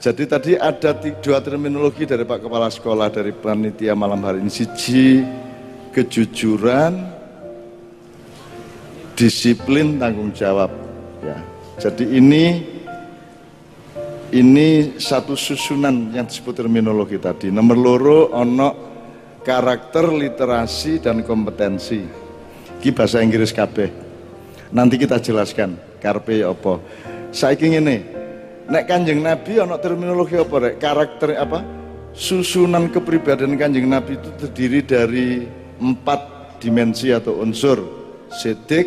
Jadi tadi ada dua terminologi dari Pak Kepala Sekolah dari panitia malam hari ini. Siji kejujuran, disiplin, tanggung jawab. Ya. Jadi ini ini satu susunan yang disebut terminologi tadi. Nomor loro ono karakter, literasi dan kompetensi. Ki bahasa Inggris kabeh. Nanti kita jelaskan karpe apa. Saya ingin ini, nek kanjeng Nabi ono terminologi apa rek? Karakter apa? Susunan kepribadian kanjeng Nabi itu terdiri dari empat dimensi atau unsur. Sedik,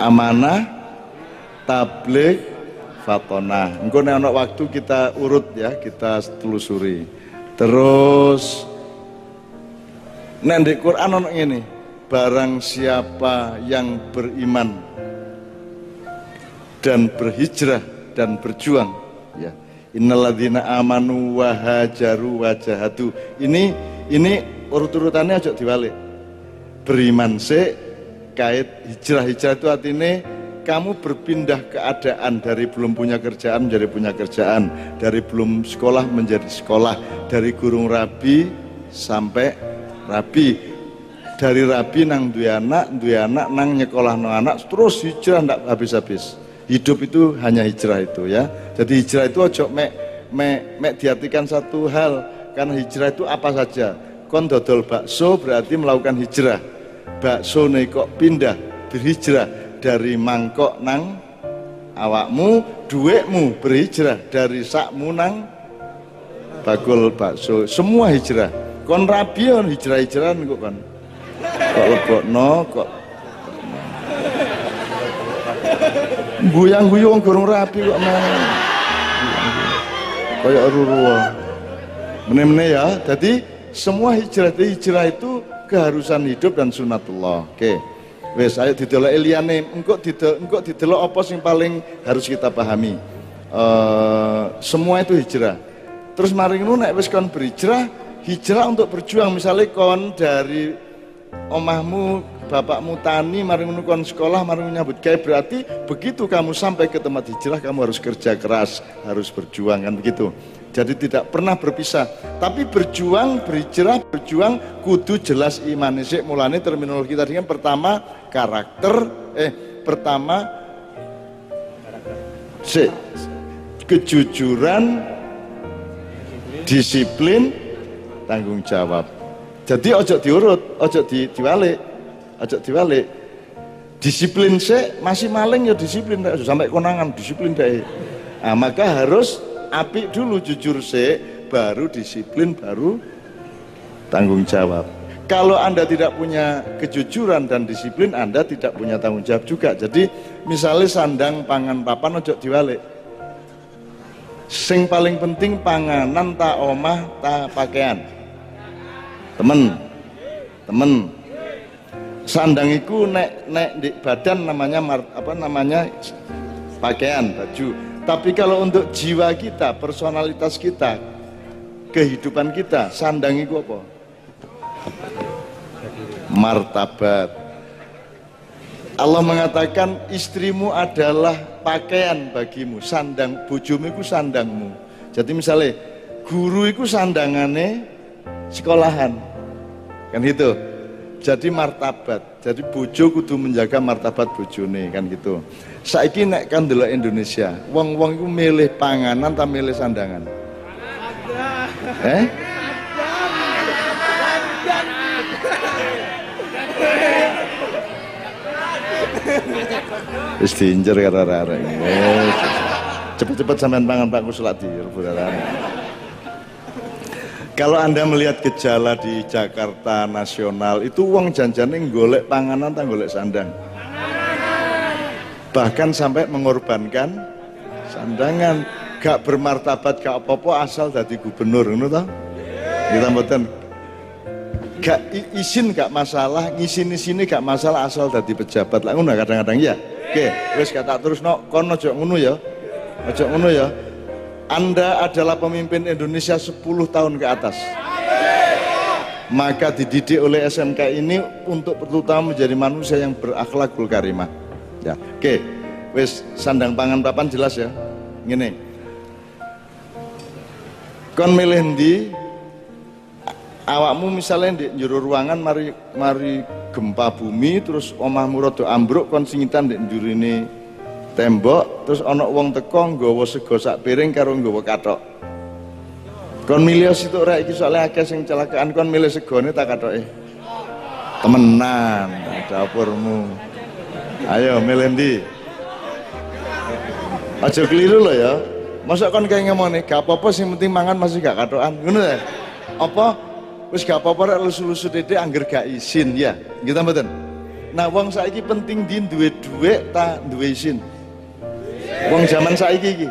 amanah, tablik, fatonah. Engko nek waktu kita urut ya, kita telusuri. Terus nek di Quran ana ngene, barang siapa yang beriman dan berhijrah dan berjuang ya. Innalladzina amanu wa hajaru wa. Ini ini urut-urutannya aja diwalik. Beriman sih kait hijrah-hijrah itu artinya kamu berpindah keadaan dari belum punya kerjaan menjadi punya kerjaan, dari belum sekolah menjadi sekolah, dari gurung rabi sampai rabi, dari rabi nang dua anak, dua anak nang nyekolah no anak, terus hijrah ndak habis-habis. Hidup itu hanya hijrah itu ya. Jadi hijrah itu ojo mek mek mek diartikan satu hal. Karena hijrah itu apa saja. Kon dodol bakso berarti melakukan hijrah. Bakso kok pindah berhijrah. Dari mangkok nang awakmu duitmu berhijrah. Dari sakmu nang bakul bakso. Semua hijrah. Kon rabion hijrah hijrahan kok kan kok lebok no kok guyang guyung gorong rapi kok mana kayak ruruwa meneh-meneh ya. Jadi semua hijrah hijrah itu keharusan hidup dan sunatullah. Oke. Wes ayo didelok eliane. Engkau didel engkau didelok apa sing paling harus kita pahami? Uh, semua itu hijrah. Terus maring nu nek wis kon berhijrah hijrah untuk berjuang. Misalnya kon dari omahmu bapakmu tani maring nu kon sekolah maring nyambut kayak berarti begitu kamu sampai ke tempat hijrah kamu harus kerja keras harus berjuang kan begitu jadi tidak pernah berpisah. Tapi berjuang, berhijrah, berjuang kudu jelas iman. Sik mulane terminologi tadi kan pertama karakter, eh pertama sik kejujuran, disiplin, tanggung jawab. Jadi ojo diurut, ojo di, diwalik, ojo diwalik. Disiplin sih masih maling ya disiplin sampai konangan disiplin deh. Nah, maka harus api dulu jujur se baru disiplin baru tanggung jawab. Kalau anda tidak punya kejujuran dan disiplin anda tidak punya tanggung jawab juga. Jadi misalnya sandang pangan papan ojo diwalik. Sing paling penting panganan tak omah tak pakaian. Temen. Temen sandang itu nek nek di badan namanya apa namanya pakaian baju tapi kalau untuk jiwa kita, personalitas kita, kehidupan kita, sandang itu apa? Martabat. Allah mengatakan istrimu adalah pakaian bagimu, sandang bojomu itu sandangmu. Jadi misalnya guru itu sandangannya sekolahan. Kan gitu. Jadi martabat. Jadi bojo kudu menjaga martabat bojone kan gitu. Saiki nek kan delok Indonesia wong-wong iku milih panganan ta milih sandangan? Eh? Wis diinjer karo arek cepet-cepet sampean pangan Pak Kusulat di kalau anda melihat gejala di Jakarta nasional itu uang janjane golek panganan tak golek sandang. Bahkan sampai mengorbankan sandangan. Gak bermartabat gak apa-apa asal jadi gubernur ngono toh? Kita mboten. Gak izin gak masalah ngisin sini gak masalah asal jadi pejabat. Lah kadang-kadang ya oke wis kata terus no kono ojo ngono ya. Ojo ngono ya anda adalah pemimpin Indonesia 10 tahun ke atas. Maka dididik oleh SMK ini untuk terutama menjadi manusia yang berakhlakul karimah ya oke. Wis sandang pangan papan jelas ya. Ngene. Kon milih ndi awakmu misalnya di juru ruangan mari mari gempa bumi terus omahmu rada ambruk kon singitan di ini tembok terus ana wong teko nggawa sego sak piring karo nggawa kathok. Kon milih situ rek iki soalnya akeh sing celakaan kon milih segone tak kathoke. Temenan dapurmu. Ayo milih ndi aja keliru loh ya. Masa kon kayak ngomong gak apa-apa sih penting mangan masih gak katoan ngono ya? Apa? Wis gak apa-apa rek lusu-lusu dede angger gak izin ya? Gitu mboten? Nah wong saiki penting di duwe duwe ta duwe izin Wong zaman saiki iki.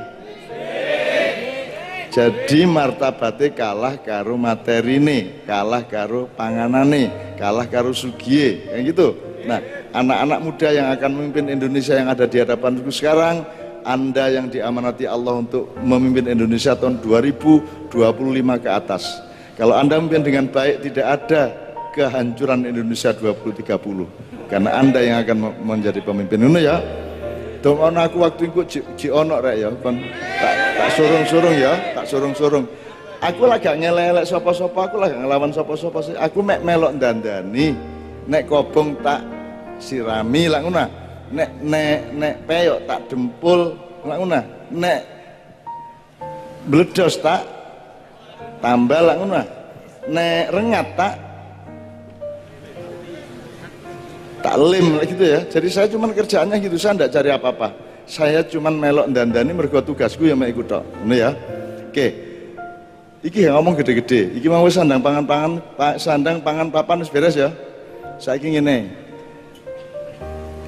Jadi martabate kalah karo materine, kalah karo panganane, kalah karo sugiye, kayak gitu. Nah, anak-anak muda yang akan memimpin Indonesia yang ada di hadapanku sekarang, Anda yang diamanati Allah untuk memimpin Indonesia tahun 2025 ke atas. Kalau Anda memimpin dengan baik, tidak ada kehancuran Indonesia 2030. Karena Anda yang akan menjadi pemimpin. Ini ya, Dong ono aku waktu itu ji ono rek ya kon tak tak surung-surung ya, tak surung-surung. Aku lagi gak ngelelek sapa-sapa, aku lagi ngelawan sapa-sapa. Aku mek melok dandani. Nek kobong tak sirami lah ngono. Nek nek nek peyok tak dempul lah ngono. Nek bledos tak tambah lah ngono. Nek rengat tak taklim gitu ya. Jadi saya cuma kerjaannya gitu saya tidak cari apa-apa. Saya cuma melok dandani mergo tugasku yang ikut tok. Ini ya. Oke. Iki yang ngomong gede-gede. Iki mau sandang pangan-pangan sandang pangan papan beres ya. Saya ingin ini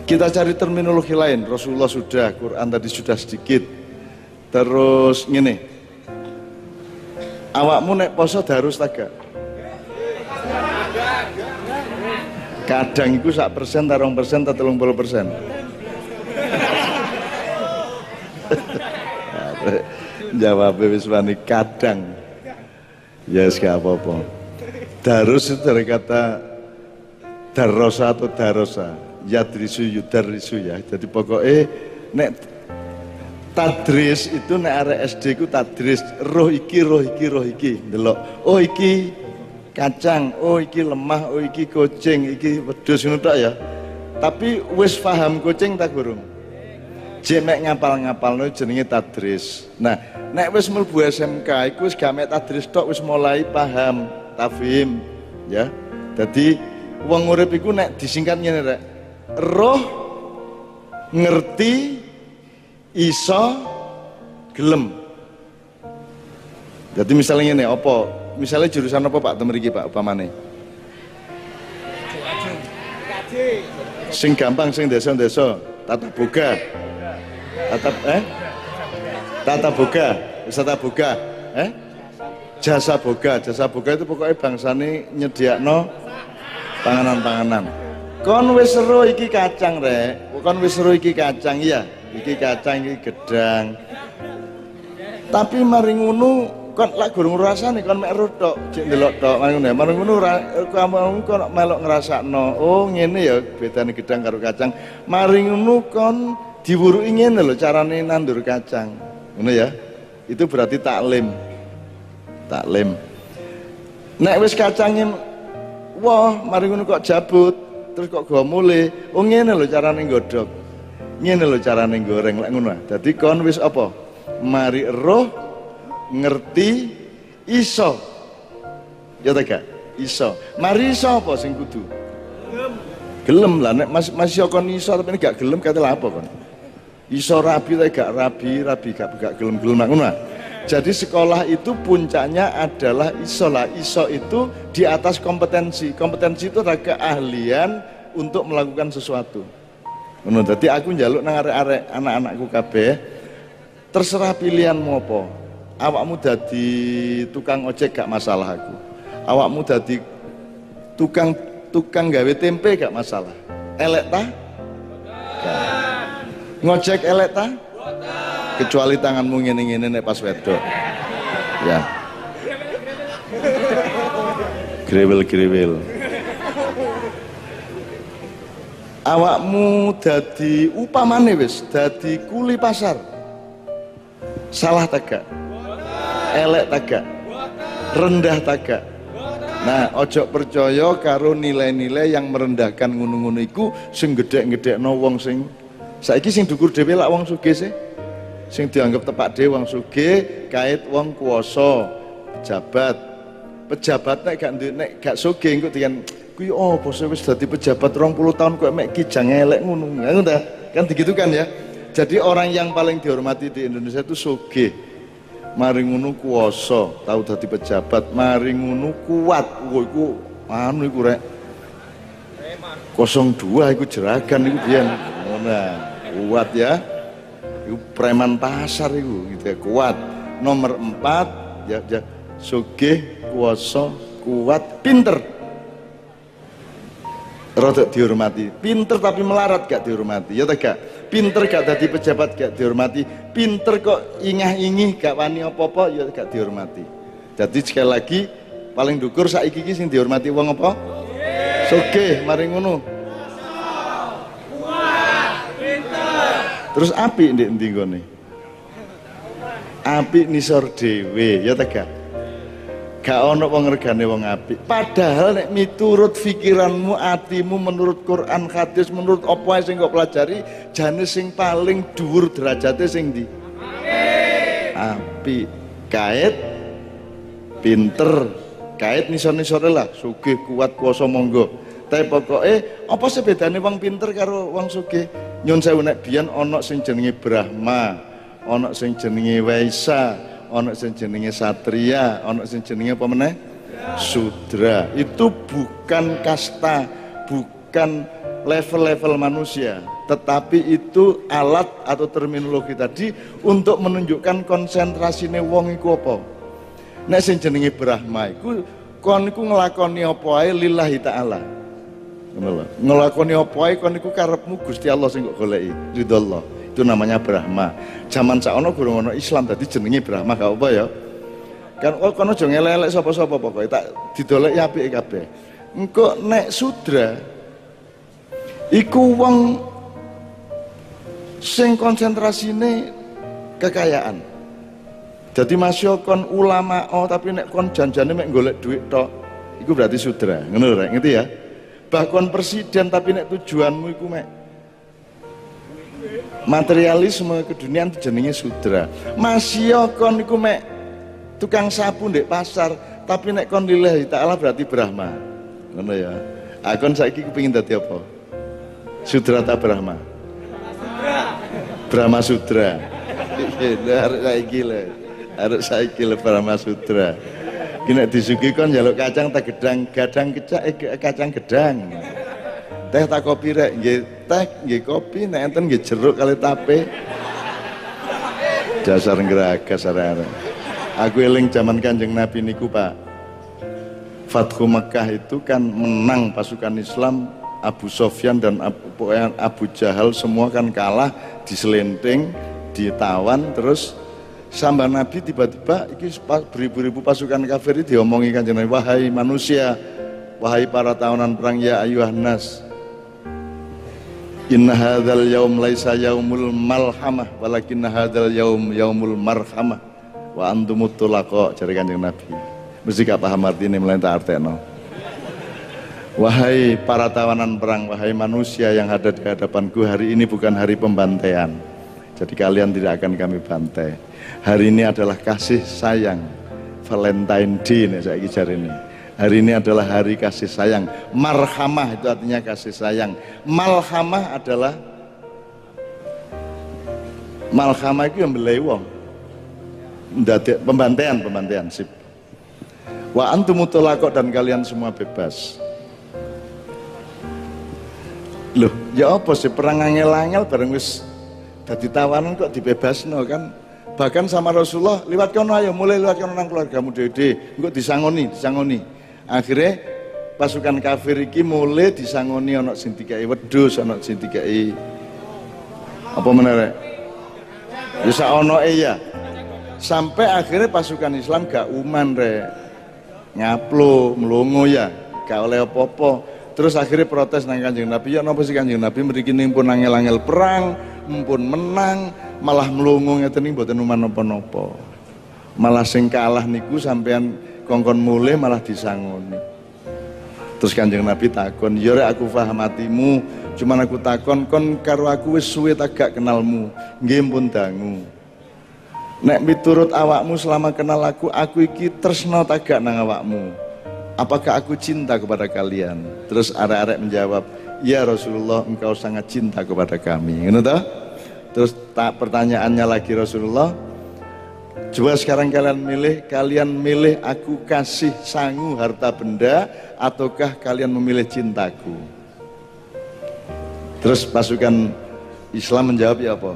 kita cari terminologi lain. Rasulullah sudah Quran tadi sudah sedikit. Terus ngene. Awakmu nek poso harus taga kadang itu sak persen tarong persen atau telung puluh persen. Jawab wis wani kadang. Ya yes, gak apa-apa. Darus itu dari kata darosa atau darosa. Yadrisu yudarisu ya. Jadi pokoknya nek tadris itu nek area SD ku tadris. Roh iki roh iki roh iki. Delok oh iki kacang, oh iki lemah, oh iki kucing, iki wedhus ngono ya. Tapi wis paham kucing tak gurung? Jek mek ngapal-ngapalno jenenge tadris. Nah, nek wis mlebu SMK iku wis gak mek tadris tok wis mulai paham, tafhim, ya. Jadi wong urip iku nek disingkat ngene rek. Roh ngerti iso gelem. Jadi misalnya ini apa misalnya jurusan apa Pak temeriki Pak upamane? Sing gampang sing desa-desa, tata boga. Tata eh? Tata boga, wisata boga, eh? Jasa boga, jasa boga itu pokoknya bangsa ini nyediakno panganan-panganan. Kon wis iki kacang rek, kon wis iki kacang iya, iki kacang iki gedang. Tapi mari ngono kon lak gurung nih kon mek tok cek ndelok tok ngono marang ngono kamu kon melok ngrasakno oh ngene ya bedane gedang karo kacang. Mari ngono kon diwuruki ngene lho carane nandur kacang. Ngono ya. Itu berarti taklim. Taklim. Nek wis kacangnya wah mari ngono kok jabut terus kok gawa mule oh ngene lho carane godhog ngene lho carane goreng lek ngono dadi kon wis apa? Mari roh ngerti iso. Ya tak iso. Mari iso apa sing kudu? Gelem. Lah nek masih masih kon iso tapi ini gak gelem kata apa kan iso rabi tapi gak rabi rabi gak gak gelem gelem ngono jadi sekolah itu puncaknya adalah iso lah. Iso itu di atas kompetensi. Kompetensi itu adalah keahlian untuk melakukan sesuatu. Ngono jadi aku njaluk nang arek-arek anak-anakku kabeh terserah pilihanmu apa awakmu dadi tukang ojek gak masalah aku. Awakmu dadi tukang tukang gawe tempe gak masalah. Elek ta? Ngojek elek ta? Kecuali tanganmu ngene-ngene nek pas wedok. Ya. Grewel-grewel. Awakmu dadi upamane wis dadi kuli pasar. Salah tagak elek tagak rendah tagak Nah, ojo percaya karo nilai-nilai yang merendahkan ngono-ngono iku sing gedhe-gedhekno wong sing saiki sing dukur dhewe lak wong sugih sih. Sing dianggap tepak dhewe wong sugih kait wong kuasa, pejabat. Pejabat nek gak nek gak sugih engko dikan kuwi oh bos wis dadi pejabat 20 tahun kok mek kijang elek ngono. Ngono? Kan kan ya. Jadi orang yang paling dihormati di Indonesia itu sugih mari ngono kuwasa tau dadi pejabat mari ngono kuat. Oh, iku anu iku rek? 02 iku jeragan iku biyen. Ngono kuat ya. Iku preman pasar iku gitu ya kuat. Nomor 4 ya, ya. Sugih kuwasa kuat pinter. Rada dihormati. Pinter tapi melarat gak dihormati ya tak gak pinter gak dadi pejabat gak dihormati. Pinter kok ingah-ingih gak wani apa-apa ya gak dihormati. Jadi sekali lagi paling dukur saiki iki sing dihormati wong apa? Soge mari ngono. Terus api ndek ndi ngene? Api nisor dhewe ya tak gak ono wong regane wong apik. Padahal nek miturut pikiranmu atimu menurut Quran hadis menurut apa sing kok pelajari jane sing paling dhuwur derajate sing ndi? Api kait pinter. Kait nisor-nisore lah. Sugih kuat kuasa monggo. Tapi pokoknya apa sih bedanya wong pinter karo wong sugih? Nyun sewu nek biyen ana sing jenenge Brahma ana sing jenenge Waisa ono sing satria ono sing jenenge apa meneh? Sudra. Itu bukan kasta bukan level-level manusia. Tetapi itu alat atau terminologi tadi untuk menunjukkan konsentrasine wong iku apa. Nek sing jenenge Brahma iku kon iku nglakoni apa ae lillahi taala. Ngono lho. Nglakoni apa ae kon karepmu Gusti Allah sing kok goleki. Ridho itu namanya Brahma. Zaman sakono gurung ono Islam tadi jenenge Brahma gak apa ya. Kan oh kono aja ngelelek sapa-sapa pokoke tak didoleki apike kabeh. Engko nek sudra iku wong sing konsentrasine kekayaan. Jadi masih kon ulama oh tapi nek kon janjane mek golek duit tok iku berarti sudra. Ngono rek ngerti ya? Bahkan presiden tapi nek tujuanmu iku mek materialisme keduniaan jenenge sudra. Masih kon niku mek tukang sapu ndek pasar tapi nek kon lillahi ta'ala berarti Brahma. Ngono ya. Akon ah, saiki kepengin dadi apa? Sudra ta Brahma? Brahma Sudra. Harus saiki le harus saiki le Brahma Sudra. Kena disugi kon jaluk kacang tak gedang gadang kecak eh, kacang gedang teh tak kopi rek nggih teh nggih kopi nek enten nggih jeruk kali tape. Dasar ngeragas arek aku eling zaman kanjeng nabi niku pak. Fathu Mekah itu kan menang pasukan Islam Abu Sofyan dan Abu, Abu Jahal semua kan kalah diselenting ditawan terus sambar Nabi tiba-tiba iki beribu-ribu pasukan kafir diomongi kanjeng Nabi wahai manusia wahai para tahunan perang ya ayuhan nas Inna hadzal yaum laisa yaumul malhamah walakin hadzal yaum yaumul marhamah wa antum tulaqa cari Kanjeng Nabi. Mesti gak paham artine melain tak artekno. Wahai para tawanan perang, wahai manusia yang ada di hadapanku, hari ini bukan hari pembantaian. Jadi kalian tidak akan kami bantai. Hari ini adalah kasih sayang. Valentine Day nih saya ini. Hari ini adalah hari kasih sayang. Marhamah itu artinya kasih sayang. Malhamah adalah malhamah itu yang belai wong. Pembantaian, pembantaian sip. Wa antum dan kalian semua bebas. Loh, ya apa sih perang angel-angel bareng wis dadi tawanan kok dibebasno kan? Bahkan sama Rasulullah, liwat kono ayo mulai liwat kono nang keluargamu dhewe engko disangoni, disangoni akhirnya pasukan kafir iki mulai disangoni ana sing dikai wedhus ana sing dikai apa menere sak ono ya. Sampai akhirnya pasukan Islam gak uman re ngaplo melongo ya. Gak oleh apa-apa. Terus akhirnya protes nang kanjeng Nabi. Ya napa sih kanjeng Nabi? Mriki nimpun angel-angel perang mpun menang malah mlungu ngeten niku mboten uman napa-napa. Malah sing kalah niku sampean kongkon mulai malah disangoni. Terus Kanjeng Nabi takon, "Ya rek aku paham hatimu, cuman aku takon kon karo aku wis suwe tak gak kenalmu." Nggih pun dangu. Nek miturut awakmu selama kenal aku, aku iki tresno tak gak nang awakmu. Apakah aku cinta kepada kalian? Terus arek-arek menjawab, "Ya Rasulullah, engkau sangat cinta kepada kami." Ngono? Terus tak pertanyaannya lagi Rasulullah, Coba sekarang kalian milih, kalian milih aku kasih sangu harta benda ataukah kalian memilih cintaku? Terus pasukan Islam menjawab ya apa?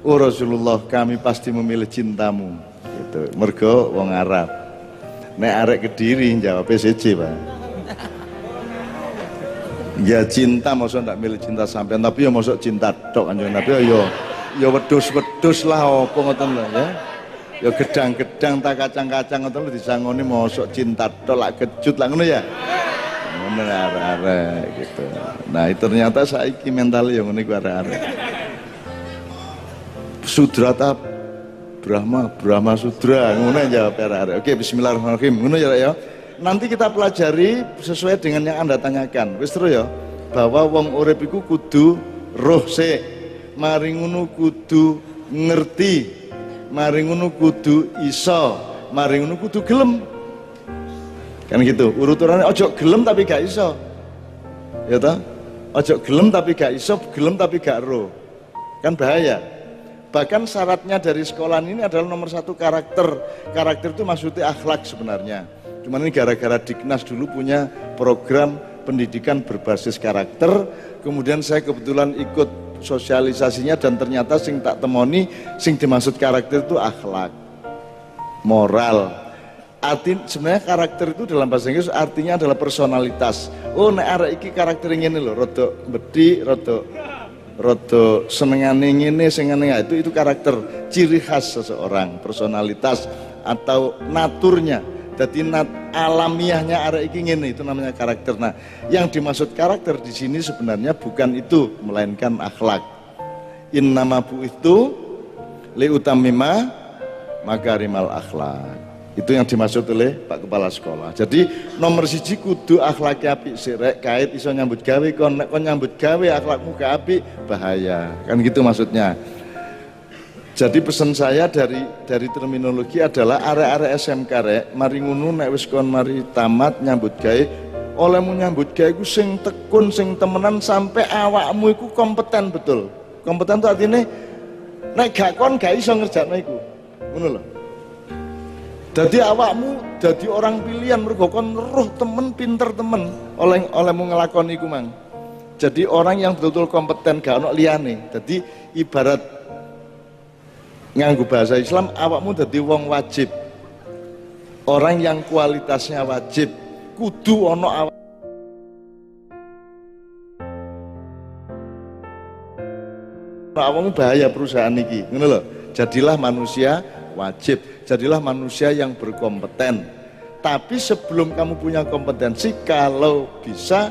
Oh Rasulullah kami pasti memilih cintamu. Gitu. Mergo wong Arab. Nek arek Kediri jawab PCC, Pak. Ya cinta maksud ndak milih cinta sampean tapi ya maksud cinta tok kanjeng Nabi ya ya wedus-wedus lah apa ngoten lho ya ya gedang-gedang tak kacang-kacang ngoten lho disangoni mosok cinta tolak kejut lah ngono ya. Ngono arek-arek gitu. Nah itu ternyata saiki mental ya ngono iku arek-arek. Sudrata Brahma Brahma Sudra ngono jawab arek-arek. Oke bismillahirrahmanirrahim. Ngono ya ya. Nanti kita pelajari sesuai dengan yang anda tanyakan. Wis ya bahwa wong urip iku kudu roh se mari ngono kudu ngerti mari ngono kudu iso mari ngono kudu gelem. Kan gitu urutannya ojo gelem tapi gak iso. Ya toh? Ojo gelem tapi gak iso gelem tapi gak ro. Kan bahaya. Bahkan syaratnya dari sekolah ini adalah nomor satu karakter. Karakter itu maksudnya akhlak sebenarnya. Cuman ini gara-gara Diknas dulu punya program pendidikan berbasis karakter. Kemudian saya kebetulan ikut sosialisasinya dan ternyata sing tak temoni sing dimaksud karakter itu akhlak moral. Arti sebenarnya karakter itu dalam bahasa Inggris artinya adalah personalitas. Oh nek arek iki karakter ini roto bedi roto roto senengane ngene sengane itu itu karakter ciri khas seseorang personalitas atau naturnya jadi alamiahnya arek iki ngene itu namanya karakter. Nah, yang dimaksud karakter di sini sebenarnya bukan itu melainkan akhlak. In nama bu itu li utamima makarimal akhlak. Itu yang dimaksud oleh Pak Kepala Sekolah. Jadi nomor siji kudu akhlak api sirek kait iso nyambut gawe kon kon nyambut gawe akhlakmu gak api bahaya. Kan gitu maksudnya. Jadi pesan saya dari dari terminologi adalah area-area SMK rek mari ngunu nek wis kon mari tamat nyambut gawe olehmu nyambut gawe iku sing tekun sing temenan sampai awakmu iku kompeten betul. Kompeten itu artinya nek gak kon gak iso ngerjakno iku. Ngono lho. Jadi awakmu jadi orang pilihan mergo kon roh temen pinter temen oleh olehmu ngelakoni iku mang. Jadi orang yang betul-betul kompeten gak ono liyane. Jadi ibarat nganggu bahasa Islam awakmu dadi wong wajib. Orang yang kualitasnya wajib kudu ono awak awakmu bahaya perusahaan ini ngono lho. Jadilah manusia wajib jadilah manusia yang berkompeten. Tapi sebelum kamu punya kompetensi kalau bisa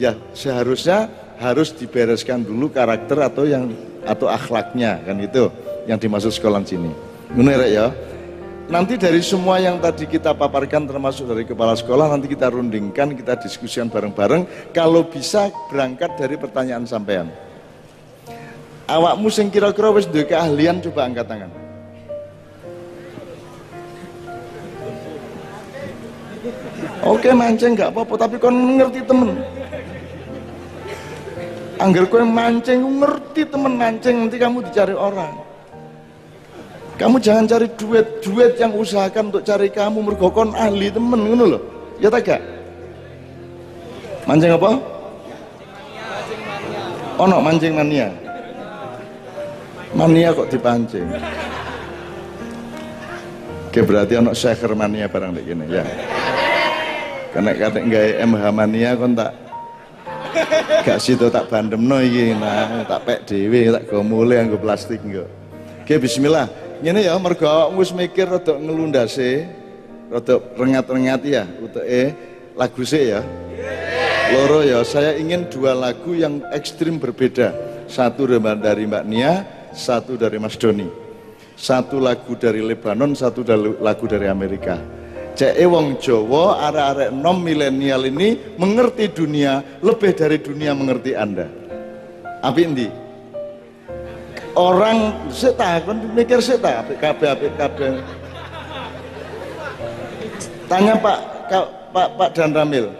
ya seharusnya harus dibereskan dulu karakter atau yang atau akhlaknya kan itu yang dimaksud sekolah sini. Menurut ya. Nanti dari semua yang tadi kita paparkan termasuk dari kepala sekolah nanti kita rundingkan, kita diskusikan bareng-bareng. Kalau bisa berangkat dari pertanyaan sampean. Awakmu sing kira-kira wis duwe keahlian coba angkat tangan. Oke mancing nggak apa-apa tapi kon ngerti temen. Angger kowe mancing ngerti temen mancing nanti kamu dicari orang. Kamu jangan cari duit, duit yang usahakan untuk cari kamu mergokon ahli temen ngono loh. Ya tak gak? Mancing apa? Oh no, mancing mania. Mania kok dipancing. Oke berarti ono syaker mania barang kayak gini ya. Karena kata nggak MH mania kon tak gak situ tak bandem no nah tak pek dewi tak go mulai anggo plastik enggak. Oke bismillah. Ini ya mergo awakmu wis mikir rada ngelundase, rada rengat-rengat ya utuke lagu sik ya. loro ya saya ingin dua lagu yang ekstrim berbeda. Satu dari Mbak Nia satu dari Mas Doni. Satu lagu dari Lebanon satu lagu dari Amerika. Cek wong Jawa arek-arek nom milenial ini mengerti dunia lebih dari dunia mengerti anda. Apa ini orang seta kan mikir seta kabeh kabeh. Tanya Pak Pak Pak Dan Ramil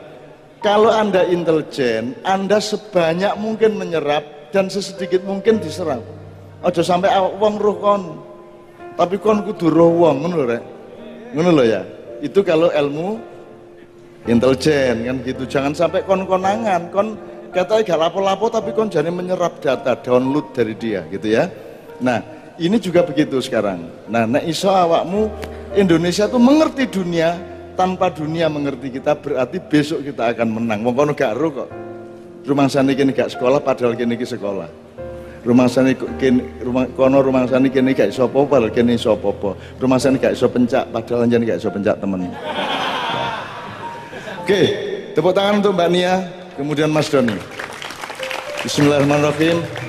kalau anda intelijen anda sebanyak mungkin menyerap dan sesedikit mungkin diserap aja sampai wong roh kon. Tapi kon kudu roh wong ngono lho ngono ya. Itu kalau ilmu intelijen kan gitu. Jangan sampai kon konangan kon katanya gak lapo-lapo tapi kon jadi menyerap data download dari dia gitu ya. Nah ini juga begitu sekarang. Nah nah iso awakmu Indonesia tuh mengerti dunia tanpa dunia mengerti kita berarti besok kita akan menang. Wong kono gak ro kok. Rumah sana kini gak sekolah padahal kini sekolah. Rumah sana kini rumah kono rumah sana kini gak iso apa padahal kini iso apa rumah sana gak iso pencak padahal jangan gak iso pencak temen. Oke tepuk tangan untuk Mbak Nia kemudian Mas Doni. Bismillahirrahmanirrahim